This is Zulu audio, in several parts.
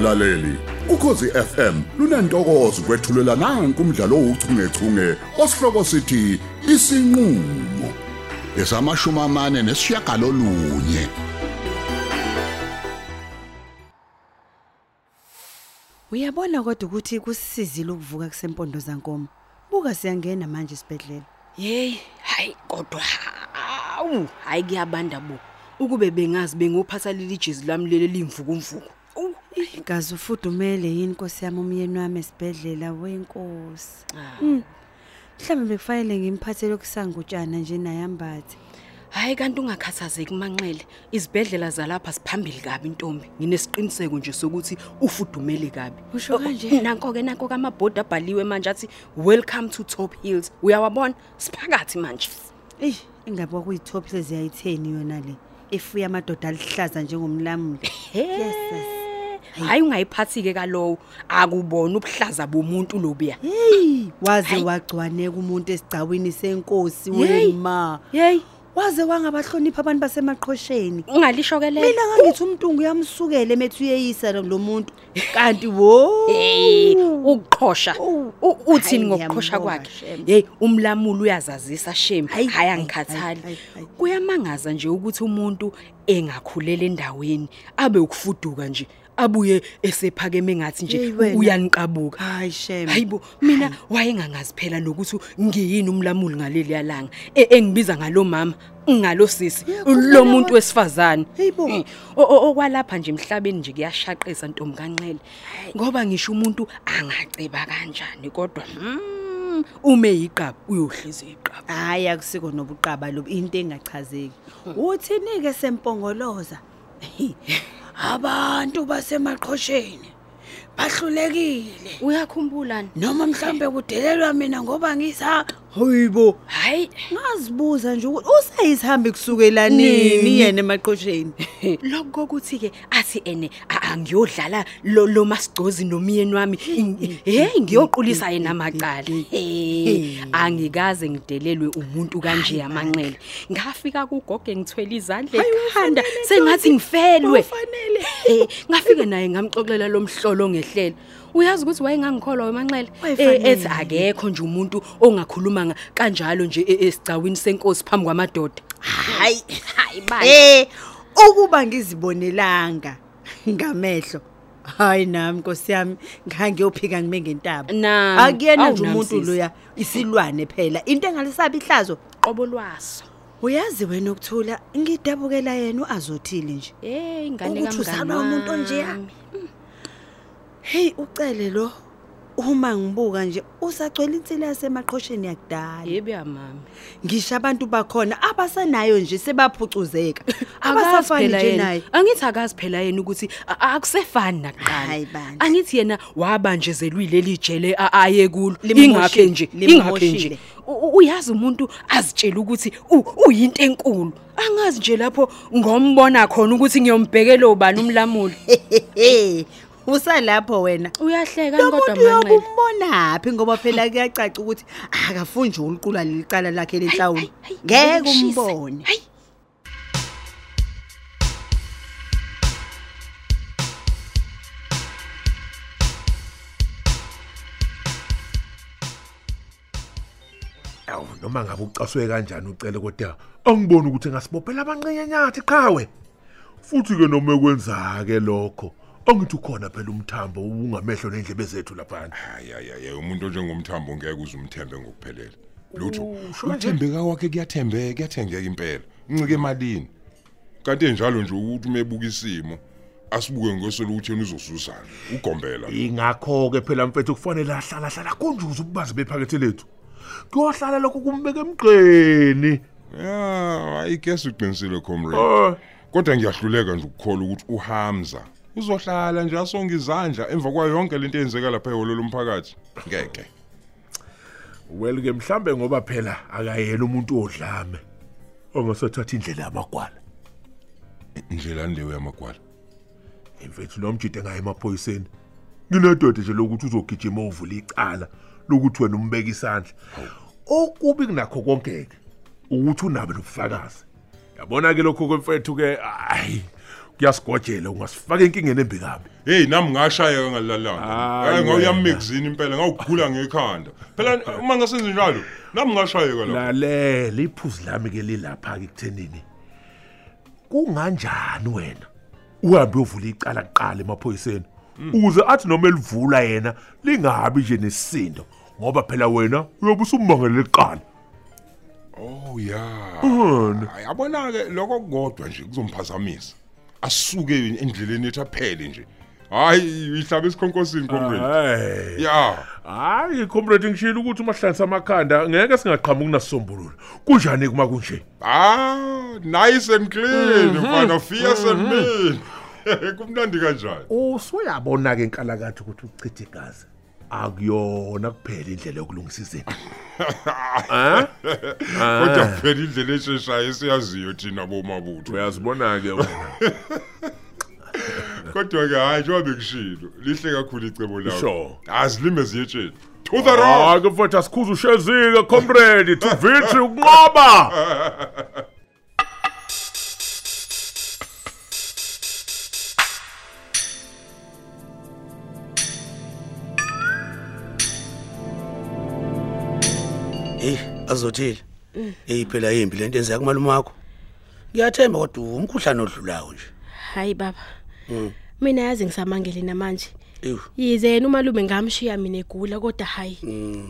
mlaleli ukhosi FM lunantokozo kwethulela nanku umdlalo ouchungechunge osihloko sithi isinqulo esamashumi amane nesishiyagalolunye Uyabona kodwa ukuthi kusizile ukuvuka kusempondo zankomo. Buka siyangena manje isibedlela. Hey, hayi kodwa awu, hayi kuyabanda bo. Ukube bengazi bengophatha leli jezi lami leli limvuku mvuku. Awu, Gazi ufudumele yini Nkosi yami umyeni wami esibedlela wenkosi. Ah. Mm. Mhlawumbe bekufanele ngimphathele kusangutshana nje nayambathe. Hayi kanti ungakhathazeki manxele. Izibhedlela zalapha siphambili kabi intombi. Nginesiqiniseko nje sokuthi ufudumele kabi. Usho Oh, kanje? Nanko ke nanko kamabhodi abhaliwe manje athi welcome to Top Hills. Uyawabona? Siphakathi manje. Ey, ingabe kuyitop leziyayitheni yona le. Efuya amadoda alihlaza njengomlamuli. Yes. Sis. Hayi ungayiphathi ke kalowo. Akubona ubuhlaza bomuntu lobuya. Hey, waze Hayi. wagcwaneka umuntu esigcawini senkosi Yey. wema. Hey, Waze wangabahlonipha abantu basemaqhosheni. ungalisho ke le. Mina ngangithi umntungu uyamsukela emethu uyeyisa lo muntu. Kanti wo. Eh, ukuqhosha. Oh. U- Uthini Hayi, ngokuqhosha ngiyambonga, kwakhe? Shem. Hey, umlamuli uyazazisa Shem. Hayi, Hayi hayi, angikhathali. hayi, hayi. Kuyamangaza nje ukuthi umuntu engakhulela endaweni abe ukufuduka nje abuye esephakeme ngathi nje Hey, wena. uyaniqabuka. Hayi shem. Hayibo mina wayengangazi phela nokuthi ngiyini umlamuli ngaleli yalanga e- engibiza ngalo mama ngalo sisi Ngiyakhumbula lo muntu kodwa. wesifazane Hayibo. Eh, o- o- okwalapha nje emhlabeni nje kuyashaqisa ntombi kanqele ngoba ngisho umuntu angaceba kanjani kodwa mm, ume yiqaba uyohleza iqaba Hayi akusiko nobuqaba lo into engachazeki. Uthini ke sempongoloza? Abantu basemaqhosheni bahlulekile. uyakhumbula Noma mhlambe kudelelwa mina ngoba ngisa hayibo. hayi. Ngazibuza nje ukuthi usayisihambi kusukela nini yena emaqhosheni? lokho kokuthi ke athi ene a- angiyodlala lo lo masigcozi nomyeni wami. Hey ngiyoqulisa yena amaqala hey angikaze ngidelelwe umuntu kanje amanxele ngafika kugoge ngithwele izandla ekhanda sengathi ngifelwe. Ufanele. Eh ngafike naye ngamxoxela lo mhlolo ongehlele uyazi ukuthi wayengangikholwa wemanxele Wayefanele. ethi akekho nje umuntu ongakhuluma nga- kanjalo nje e- esigcawini senkosi phambi kwamadoda Hayi. hayi bani Eh, ukuba ngizibonelanga ngamehlo. Hayi nami Nkosi yami ngangiyophika ngime ngentaba. Akuyena nje umuntu loya isilwane phela. Into engalisabi ihlazo. qobo lwaso Uyazi wena ukuthula ngidabukela yena uazothile nje. Eh ingane Ukuthi uzalwa umuntu onjeya? wami. Hey ucele lo uma ngibuka nje usagcwele insila yasemaqhosheni yakudala. Yebo ya mama. Ngisho abantu bakhona abasanayo nje sebaphucuzeka. Abasafani nje naye. Angithi akazi phela yena ukuthi akusefani nakuqala. Angithi yena wabanjezelwe leli jele a- aye kulo. Ingakhe nje, limmoshile. nje. Uyazi umuntu azitshela ukuthi uyinto enkulu. Angazi nje lapho ngombona khona ukuthi ngiyombhekela ubani umlamuli. Hehe. Usalapho wena. Uyahleka Lo kodwa muntu manqele. uyokumbonaphi ngoba phela kuyacaca ukuthi akafunje uliqula lelicala lakhe lenhlawulo. Hayi, hayi, Ngeke ngishise. umbone. Hayi. Awu noma ngabe ucaswe kanjani ucele kodwa angiboni ukuthi ngasibophela abanqenyanyathi qhawe. Futhi ke noma ekwenza ke lokho angithi ukhona phela umthambo ungamehlo nendlebe zethu lapha. hayi hayi hayi umuntu onjengomthambo ngeke uze umthembe ngokuphelele lutho usho kanje? uthembeka kwakhe kuyathembeka kuyathengeka impela uncike emalini kanti enjalo nje ukuthi umebuka isimo asibuke ngoselo ukuthi yena uzosusana ugombela Ingakho ke phela mfethu kufanele ahlala hlala kunjuze ububazi bephakethe lethu. Kuyohlala lokho kumbeka emgqeni. ya i guess uqinisile comrade Oh, kodwa ngiyahluleka nje ukukholwa ukuthi uHamza uzohlala nje asonga izandla emva kwayo yonke lento eyenzeka lapha ehholo lomphakathi ngeke well ke mhlambe ngoba phela akayena umuntu odlame. Ongasathatha indlela yamagwala. indlela ndewe yamagwala Mfethu nomjide ngaye emaphoyiseni. Nginedoda nje lokuthi uzogijima uvula icala lokuthi wena umbeka isandla. Okubi kunakho konkeke ukuthi unabe nobufakazi. Yabona ke lokho kwemfethu ke ayi kuyasigojela ungasifaka enkingeni embikabi hey nami ngashayeka ngalilalanga Hayi hey ngawuya wena. mixini impela ngawugula ngekhanda. Phela uma ngasenze njalo nami ngashayeka la lalela iphuzu lami ke lilapha ke kuthenini kunganjani wena? Uhambe uyovula icala kuqala emaphoyiseni ukuze athi noma elivula yena lingabi nje nesisindo ngoba phela wena uyobe usumangele iqala oh ya. Ngani? yabona ke lokho kodwa nje kuzomphazamisa asuke endleleni ethi aphele nje hayi ihlaba esikhonkosini comrade Hey. ya Hayi comrade ngishilo ukuthi uma hlanisa amakhanda ngeke singaqhamuki nasombululo. Kunjani kuma kunje? ah nice and clean mfana fierce and mean kumnandi kanjani Usuyabona ke inkalakatha ukuthi uchithe igazi. Akuyona kuphela indlela yokulungisa izinto. kodwa phela indlela esheshayo esiyaziyo thina bomabutho Uyazibona ke wena. kodwa ke hayi njengoba bekushilo lihle kakhulu icebo lawo Sure. azilime ziyetsheni to the rock Ah ke mfowethu asikhuza ushezike comrade to victory ukunqoba. azothile. Hey phela yimbi lento enzeka kumalume wakho. Ngiyathemba kodwa umkhuhlane odlulayo nje. hayi baba mina yazi ngisamangele namanje yize yena umalume ngamshiya mina egula kodwa hayi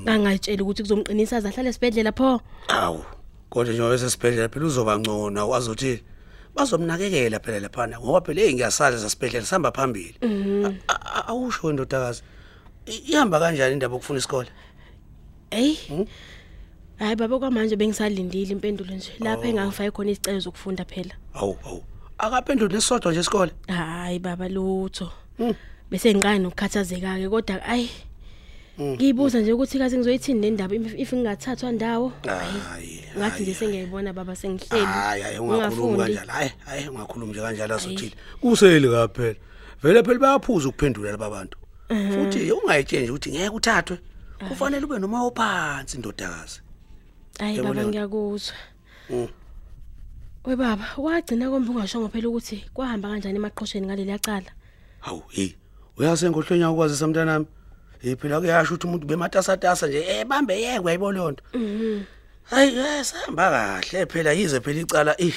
angatshela ukuthi kuzomqinisa aze ahlale esibhedlela pho Awu. Kodwa njengoba esesibhedlela phela uzoba ngcono azothile. Bazomnakekela phela laphana ngoba phela hey ngiyasala sasibhedlela sihamba phambili. A- Awusho ndodakazi. I- Ihamba kanjani indaba yokufuna isikole? hey hayi baba kwamanje bengisalindile impendulo nje lapha engangifake khona izicelo zokufunda phela Awu, awu. Akaphenduli nesodwa nje isikole. hayi baba lutho bese ngiqala nokukhathazeka ke kodwa ayi ngiyibuza nje ukuthi kaze ngizoyithini nendaba if if ngingathathwa ndawo Hayi. ngathi nje sengiyayibona baba sengihleli Hayi, hayi ungakhulumi ngingafundi. kanjalo. Hayi, hayi ungakhulumi nje kanjalo azothile. Kuseli kaphela. Vele phela bayaphuza ukuphendula laba bantu. Futhi ungayitsheni ukuthi ngeke uthathwe. Kufanele ube noma ophansi indodakazi. Hayi Yebo, baba Leon. ngiyakuzwa Mm. we baba wagcina kombe ungashongo phela ukuthi kwahamba kanjani emaqhosheni ngaleli yacala Hawu, hey. Uyazi engihlonya ukwazisa mntanami. Hey phela kuyasho ukuthi umuntu bematasatasa nje eh bambe yeke uyayibona lonto. Mhm. Hayi, yesihamba kahle phela yize phela icala eh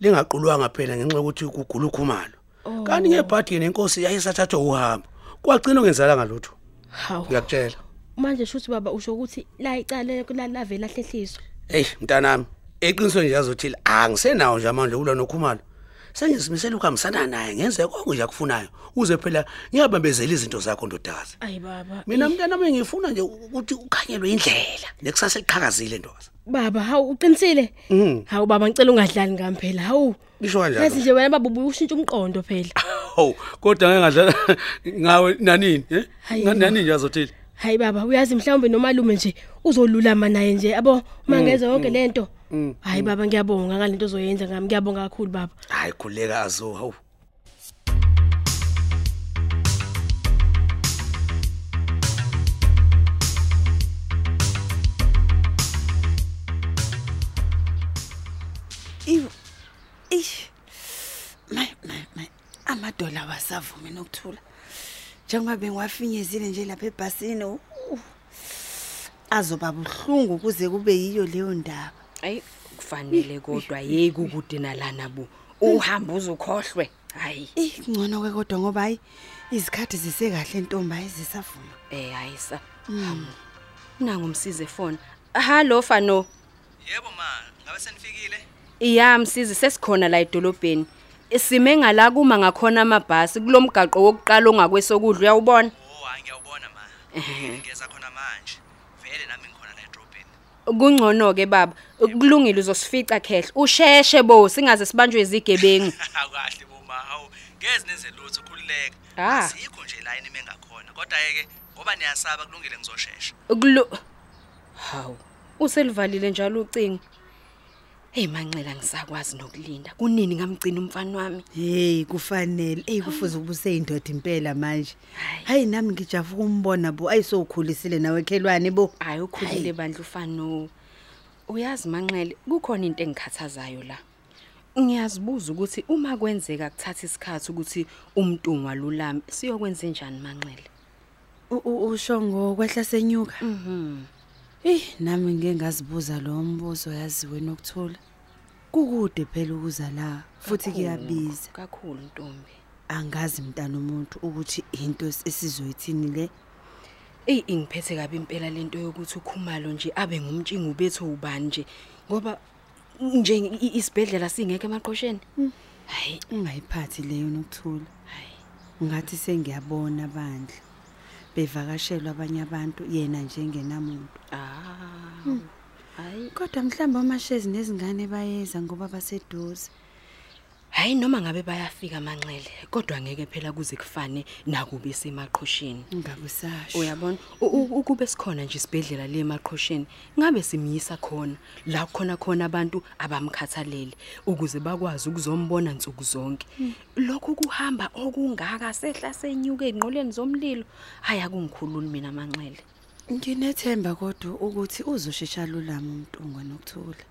lingaqulwanga phela ngenxa yokuthi kugula ukhumalo. Kanti ngebhadi nenkosi yayisathathwa uhambo. Kwagcina ungenzalanga lutho. hawu Ngiyakutshela. Manje shuthi baba usho ukuthi la icala lavela hlehliswa Hey mntanami, eqinisweni nje azothile angisenawo nje amandla ukulwa nokhumalo. Sengizimisela ukuhambisana naye ngenze konke nje akufunayo. Uze phela ngiyabambezela izinto zakho ndodakazi. ayi baba Mina mntanami ngifuna nje ukuthi ukhanyelwe indlela nekusasa liqhakazile ndoza. baba hawu uqinisile Mhm. hawu baba ngicela ungadlali ngami phela hawu Bisho yazi kanjalo. nje wena baba ubuye ushintshe umqondo phela Hawu, kodwa ngeke ngadlala ngawe nanini, eh? Hayi, Nga- Nanini nje azothile. Hayi baba uyazi mhlawumbe nomalume nje uzolulama naye nje yabo uma ngeza yonke lento hayi baba ngiyabonga ngalento ozoyenza ngami ngiyabonga kakhulu baba Hayi khuleka azo, hawu. Iw. Ish. May may may amadola wasavumi nokuthula. Njengoba bengiwafinyezile nje lapha ebhasini. uh, Azoba buhlungu kuze kube yiyo leyo ndaba. ayi kufanele kodwa yeki ukude nalana bu uhamba uzukhohlwe hayi Eh ngcono ke kodwa ngoba hayi izikhathi zisekahle ntombi ayizisavuma. eh hayisa nangu umsize phone hallo fano Yebo ma, ngabe senifikile? iya msizi sesikhona la edolobheni sime ngala kuma ngakhona amabhasi kulomgaqo wokuqala ongakwesokudla uyawubona Oh, hayi ngiyawubona ma. Ngeza khona manje. Vele nami ngikhona la edrobheni. kungcono ke baba kulungile uzosifica khehle usheshe bo singaze sibanjwe izigebengu Kahle boma, hawu. Ngeze nenze lutho khulileka. Ah. Asikho nje line mengakhona. Kodwa yeke ngoba niyasaba kulungile ngizoshesha. Kulo Hawu, uselivalile njalo ucingo. Hey manxela ngisakwazi nokulinda. Kunini ngamgcina umfana wami? Hey kufanele hey kufuze ubuse indoda impela manje. Hayi. Hayi nami ngijavu kumbona bo ayisokhulisile nawe khelwane bo. Hayi ukhulile bandla ufano. Uyazi manxele, kukhona into engikhathazayo la. Ngiyazibuza ukuthi uma kwenzeka kuthatha isikhathi ukuthi umntungu walulame siyokwenza njani manxele. U- u- usho ngokwehla senyuka Mhm. Eh nami ngeke ngazibuza lo mbuzo yaziwe nokuthula kukude phela ukuza la futhi kuyabiza. kakhulu Ntombi. angazi mntana umuntu ukuthi into es- esizoyithini le. Ey ingiphethe kabi impela lento yokuthi ukhumalo nje abe ngumtshingo bethu ubani nje ngoba nje i- isibhedlela singeke emaqhosheni. Hayi. Ungayiphathi leyo nokuthula. Hayi. Ngathi sengiyabona bandla. Bevakashelwa abanye abantu yena njengenamuntu. Ah. Hayi. Kodwa mhlawumbe amashezi nezingane bayeza ngoba baseduze. Hayi noma ngabe bayafika manxele kodwa ngeke phela kuze kufane nakube semaqhosheni. ngabe usasho Uyabona? U- u- ukube sikhona nje isibhedlela le emaqhosheni ngabe simyisa khona la khona khona abantu abamkhathalele ukuze bakwazi ukuzombona nsuku zonke. Lokho kuhamba okungaka sehla senyuke enqoleni zomlilo. Haya kungikhululi mina manxele nginethemba kodwa ukuthi uzoshesha lulama umntungu nokuthula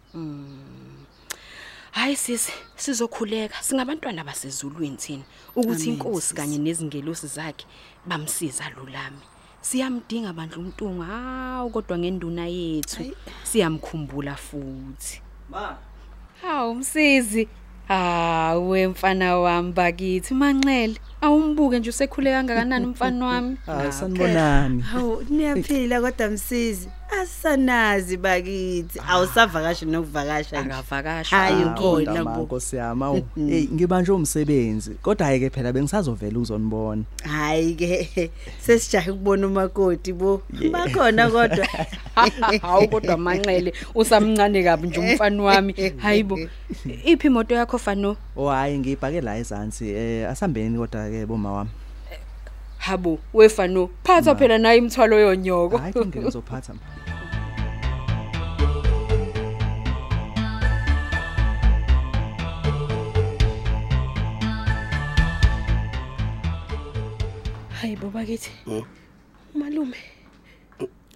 hayi sisi sizokhuleka. Singabantwana basezulwini thina. Ukuthi inkosi sisi. kanye nezingelosi zakhe bamsiza lulami siyamdinga bandla umntungu hawu kodwa ngenduna yethu. Siyamkhumbula futhi. Hawu msizi. Hawe mfana wami bakithi manxele. Awumbuke nje usekhule kangakanani umfana wami? Hayi sanibonani. Hawu niyaphila kodwa msizi. Asanazi bakithi. Awusavakashi nokuvakasha nje. Akavakasha Hayi, Hawu, ukhona ndaba, bo. Nkosi yami. Awu hey ngibanje umsebenzi. Kodwa hayi ke phela bengisazovela uzonibona hayi ke sesijahe ukubona umakoti bo. Bakhona kodwa. Hawu kodwa manxele usamncane kabi nje umfana wami. Hayibo iphi imoto yakho fano? Oh hayi ngibhake la ezansi eh asambeni kodwa ke boma wami? Habo wefano phatha phela nayo imthwalo yonyoko. Hayi ke ngizophatha hayi bo? Bakithi malume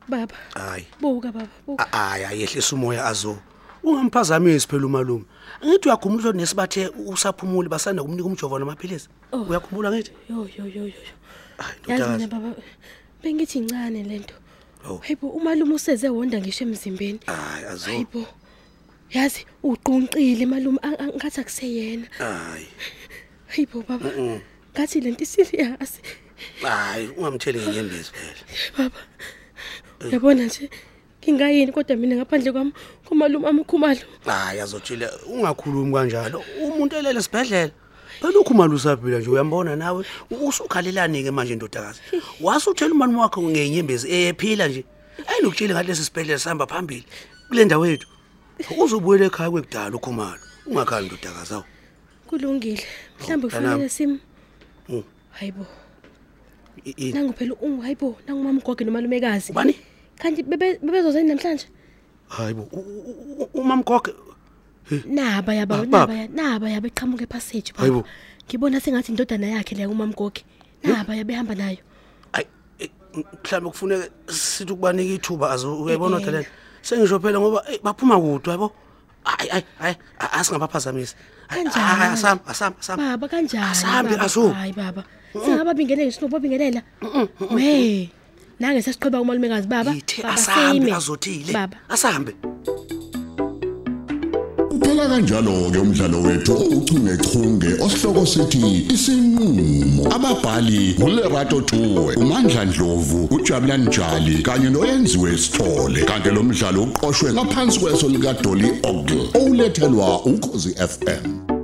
baba. Hayi. Buka baba buka hayi ayehlisa umoya azo. Ungamphazamisi phela umalume. Ngithi uyakhumbula nesibathe usaphumule basanda kumnika umjovo namaphilisi. Uyakhumbula ngithi yo yo yo yo yazi baba bengithi incane lento Oh. hayibo umalume useze wonda ngisho emzimbeni. Hayi azo hayibo yazi uqunqile malume ngathi akuseyena. Hayi. Hayibo baba ngathi lento serious hayi ungamtheli ngenyembezi phela. Baba uyabona nje. Ngingayini kodwa mina ngaphandle kwami kumalume amkhumalo hayi azojile ungakhulumi kanjalo. Umuntu elele sibhedlela phela ukhumala usaphila nje uyambona nawe? Usukhalelani ke manje ndodakazi? Wasuthela umani wakho ngenyembezi ephila nje. Ayinokutshela ngalesi sibhedlela sihamba phambili kule ndawo yethu. Uzobuyela ekhaya kwekudala ukhumalo. Ungakhali ndodakazi awu. Kulungile. Mhlambe mntanami. kufanele sim Mm. hayibo. I- ini? nangu phela ungu hayibo nangumamgoge nomalumekazi. Ubani? Kanti bebe- bebezozani namhlanje? Hayi bo u- u- u- umamgoge naba yaba Ah, naba baba. ya- naba yabe qhamuke passage Hayibo. baba ngibona sengathi indodana yakhe leya umamgoge naba yabehamba nayo. Ayi eh, mhlawumbe kufuneka sithi ukubanika ithuba azo uyayibona Eh, kodwa lena sengisho phela ngoba eh, baphuma kude yabo hayi hayi hayi a- asingabaphazamisi. Hayi, Kanjani? hayi, asambe asambe asambe baba kanjani asambe baba? aso hayi baba. Singaba bingelele sinopho bingelela we nange sesiqheba umalumekazi baba. Yithe Baba, asambe sime. azothile. Baba. Asambe Uphela kanjalo ke umdlalo wethu ouchungechunge osihloko sithi isinqulo ababhali ngulerato Tuwe uMandla Dlovu uJabulani Njali kanye noyenziwe Sithole. Kanti lo mdlalo uqoqwwe ngaphansi kweso lika Dolly Ogle olethelwa ukhozi FM